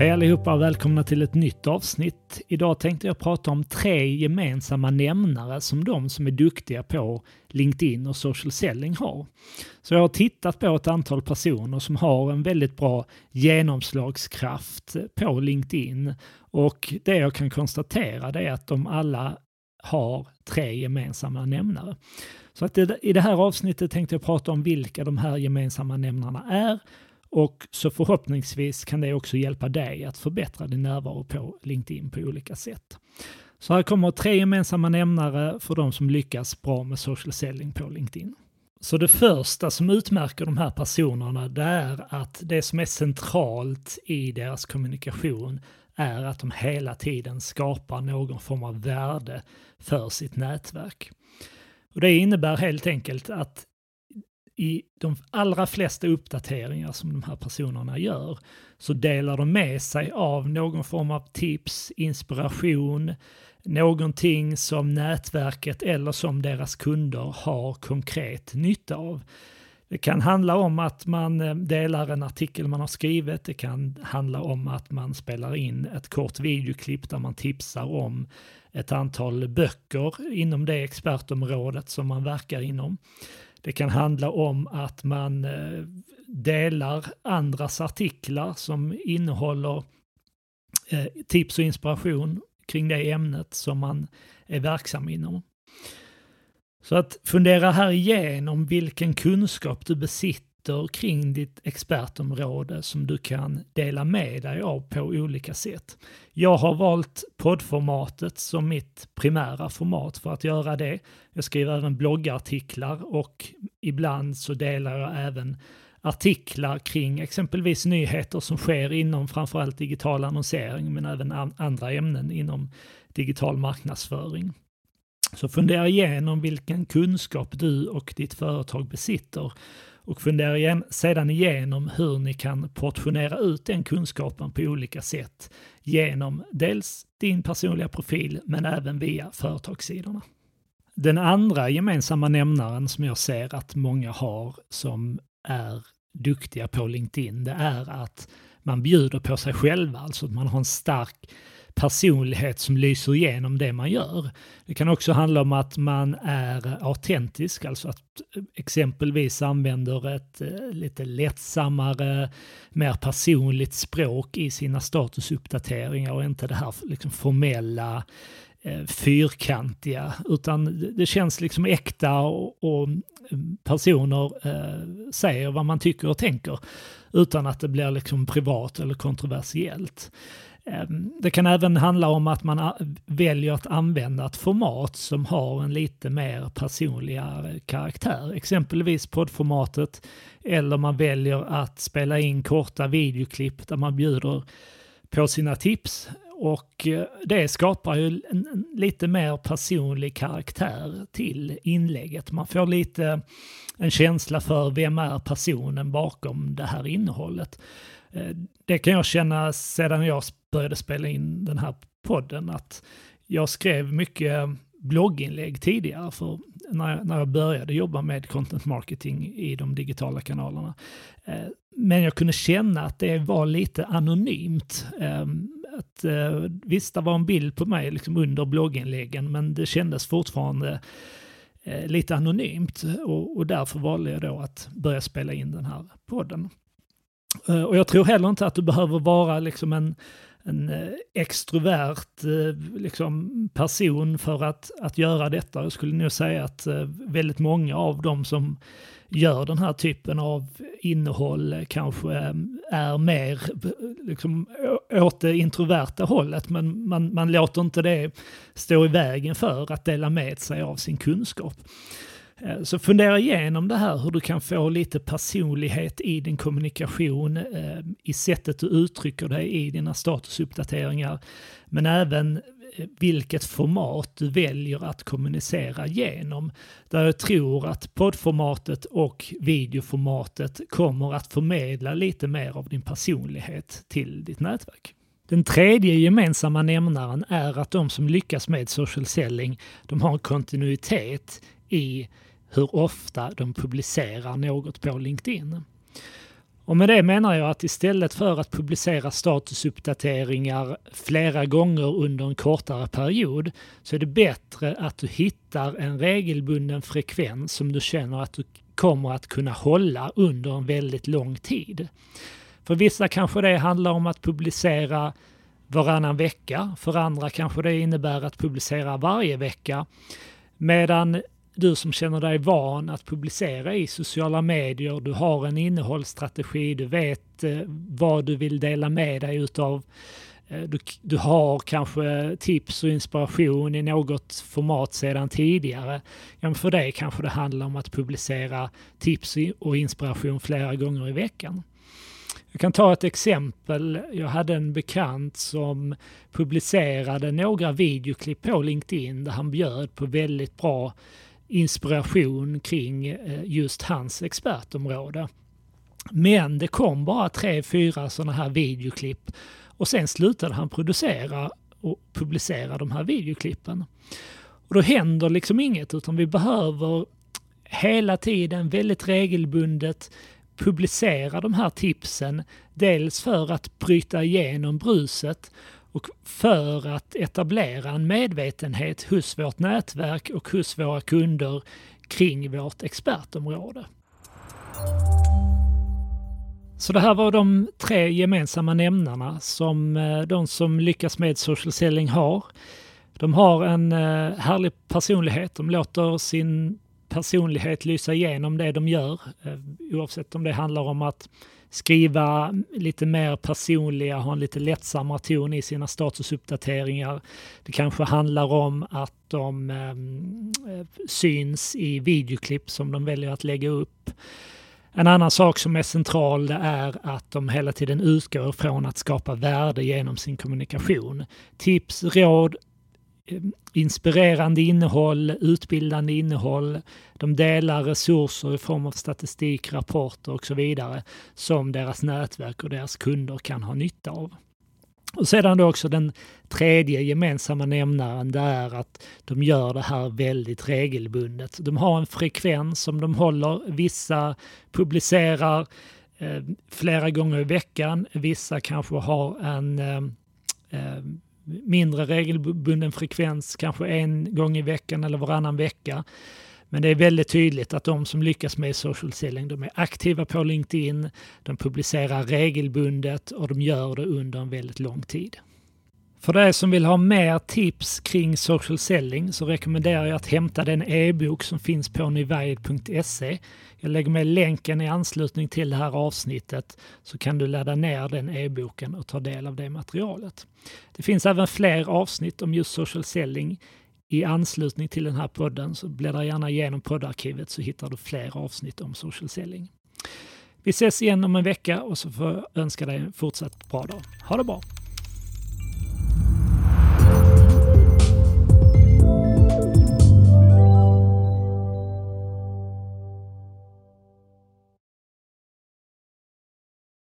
Hej allihopa och välkomna till ett nytt avsnitt. Idag tänkte jag prata om tre gemensamma nämnare som de som är duktiga på LinkedIn och social selling har. Så jag har tittat på ett antal personer som har en väldigt bra genomslagskraft på LinkedIn och det jag kan konstatera det är att de alla har tre gemensamma nämnare. Så att i det här avsnittet tänkte jag prata om vilka de här gemensamma nämnarna är och så förhoppningsvis kan det också hjälpa dig att förbättra din närvaro på LinkedIn på olika sätt. Så här kommer tre gemensamma nämnare för de som lyckas bra med social selling på LinkedIn. Så det första som utmärker de här personerna det är att det som är centralt i deras kommunikation är att de hela tiden skapar någon form av värde för sitt nätverk. Och Det innebär helt enkelt att i de allra flesta uppdateringar som de här personerna gör så delar de med sig av någon form av tips, inspiration, någonting som nätverket eller som deras kunder har konkret nytta av. Det kan handla om att man eh, delar en artikel man har skrivit. Det kan handla om att man spelar in ett kort videoklipp där man tipsar om ett antal böcker inom det expertområdet som man verkar inom. Det kan handla om att man eh, delar andras artiklar som innehåller eh, tips och inspiration kring det ämnet som man är verksam inom. Så att fundera här igenom vilken kunskap du besitter kring ditt expertområde som du kan dela med dig av på olika sätt. Jag har valt poddformatet som mitt primära format för att göra det. Jag skriver även bloggartiklar och ibland så delar jag även artiklar kring exempelvis nyheter som sker inom framförallt digital annonsering men även andra ämnen inom digital marknadsföring. Så fundera igenom vilken kunskap du och ditt företag besitter och fundera igen, sedan igenom hur ni kan portionera ut den kunskapen på olika sätt genom dels din personliga profil men även via företagssidorna. Den andra gemensamma nämnaren som jag ser att många har som är duktiga på LinkedIn, det är att man bjuder på sig själva, alltså att man har en stark personlighet som lyser igenom det man gör. Det kan också handla om att man är autentisk, alltså att exempelvis använder ett eh, lite lättsammare, mer personligt språk i sina statusuppdateringar och inte det här liksom formella eh, fyrkantiga, utan det känns liksom äkta och, och personer eh, säger vad man tycker och tänker utan att det blir liksom privat eller kontroversiellt. Ehm, det kan även handla om att man väljer att använda ett format som har en lite mer personligare eh, karaktär, exempelvis poddformatet, eller man väljer att spela in korta videoklipp där man bjuder på sina tips och eh, det skapar ju en, lite mer personlig karaktär till inlägget. Man får lite en känsla för vem är personen bakom det här innehållet. Eh, det kan jag känna sedan jag började spela in den här podden, att jag skrev mycket blogginlägg tidigare, för när jag, när jag började jobba med content marketing i de digitala kanalerna. Eh, men jag kunde känna att det var lite anonymt. Eh, att, visst, det var en bild på mig liksom under blogginläggen, men det kändes fortfarande lite anonymt och, och därför valde jag då att börja spela in den här podden. Eh, och jag tror heller inte att du behöver vara liksom en, en eh, extrovert eh, liksom, person för att, att göra detta. Jag skulle nog säga att väldigt många av dem som gör den här typen av innehåll kanske är mer liksom, åt det introverta hållet, men man, man låter inte det stå i vägen för att dela med sig av sin kunskap. Eh, så fundera igenom det här hur du kan få lite personlighet i din kommunikation, eh, i sättet du uttrycker dig i dina statusuppdateringar, men även eh, vilket format du väljer att kommunicera genom. Där jag tror att poddformatet och videoformatet kommer att förmedla lite mer av din personlighet till ditt nätverk. Den tredje gemensamma nämnaren är att de som lyckas med social selling, de har en kontinuitet i hur ofta de publicerar något på LinkedIn. Och med det menar jag att istället för att publicera statusuppdateringar flera gånger under en kortare period så är det bättre att du hittar en regelbunden frekvens som du känner att du kommer att kunna hålla under en väldigt lång tid. För vissa kanske det handlar om att publicera varannan vecka. För andra kanske det innebär att publicera varje vecka. Medan du som känner dig van att publicera i sociala medier, du har en innehållsstrategi, du vet eh, vad du vill dela med dig utav. Eh, du, du, har kanske tips och inspiration i något format sedan tidigare. Ja, för dig kanske det handlar om att publicera tips och inspiration flera gånger i veckan. Jag kan ta ett exempel. Jag hade en bekant som publicerade några videoklipp på LinkedIn där han bjöd på väldigt bra inspiration kring eh, just hans expertområde. Men det kom bara tre, fyra sådana här videoklipp och sen slutade han producera och publicera de här videoklippen. Och då händer liksom inget utan vi behöver hela tiden väldigt regelbundet publicera de här tipsen. Dels för att bryta igenom bruset och för att etablera en medvetenhet hos vårt nätverk och hos våra kunder kring vårt expertområde. Så det här var de tre gemensamma nämnarna som eh, de som lyckas med social selling har. De har en eh, härlig personlighet, de låter sin personlighet lysa igenom det de gör, eh, oavsett om det handlar om att skriva lite mer personliga, ha en lite lättsammare ton i sina statusuppdateringar. Det kanske handlar om att de eh, syns i videoklipp som de väljer att lägga upp. En annan sak som är central det är att de hela tiden utgår från att skapa värde genom sin kommunikation. Tips, råd, Eh, inspirerande innehåll, utbildande innehåll. De delar resurser i form av statistik, rapporter och så vidare som deras nätverk och deras kunder kan ha nytta av. Och sedan då också den tredje gemensamma nämnaren, det är att de gör det här väldigt regelbundet. De har en frekvens som de håller. Vissa publicerar eh, flera gånger i veckan. Vissa kanske har en eh, eh mindre regelbunden frekvens, kanske en gång i veckan eller varannan vecka. Men det är väldigt tydligt att de som lyckas med social selling, de är aktiva på LinkedIn, de publicerar regelbundet och de gör det under en väldigt lång tid. För dig som vill ha mer tips kring social selling så rekommenderar jag att hämta den e-bok som finns på nyvaid.se. Jag lägger med länken i anslutning till det här avsnittet så kan du ladda ner den e-boken och ta del av det materialet. Det finns även fler avsnitt om just social selling i anslutning till den här podden så bläddra gärna igenom poddarkivet så hittar du fler avsnitt om social selling. Vi ses igen om en vecka och så får jag önska dig en fortsatt bra dag. Ha det bra!